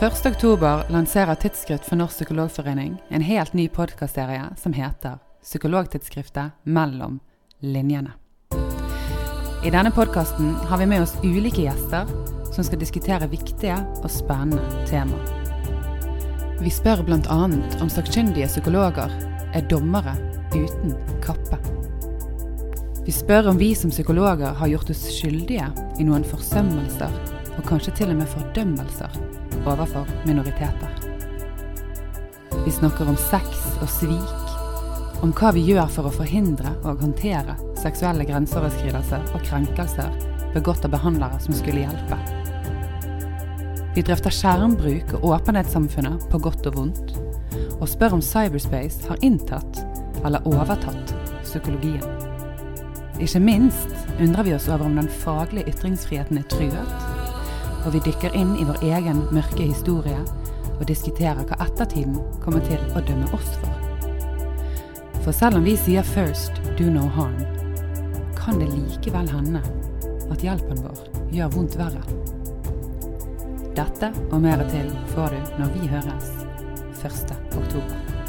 1. oktober lanserer Tidsskrift for Norsk Psykologforening en helt ny podkastserie som heter Psykologtidsskriftet mellom linjene. I denne podkasten har vi med oss ulike gjester som skal diskutere viktige og spennende tema. Vi spør bl.a. om sakkyndige psykologer er dommere uten kappe. Vi spør om vi som psykologer har gjort oss skyldige i noen forsømmelser, og kanskje til og med fordømmelser, overfor minoriteter. Vi snakker om sex og svik, om hva vi gjør for å forhindre og håndtere seksuelle grenseoverskridelser og krenkelser begått av behandlere som skulle hjelpe. Vi drøfter skjermbruk og åpenhetssamfunnet på godt og vondt, og spør om cyberspace har inntatt eller overtatt psykologien. Ikke minst undrer vi oss over om den faglige ytringsfriheten er truet, og vi dykker inn i vår egen mørke historie og diskuterer hva ettertiden kommer til å dømme oss for. For selv om vi sier 'first, do no harm', kan det likevel hende at hjelpen vår gjør vondt verre. Dette og mer til får du når vi høres 1. oktober.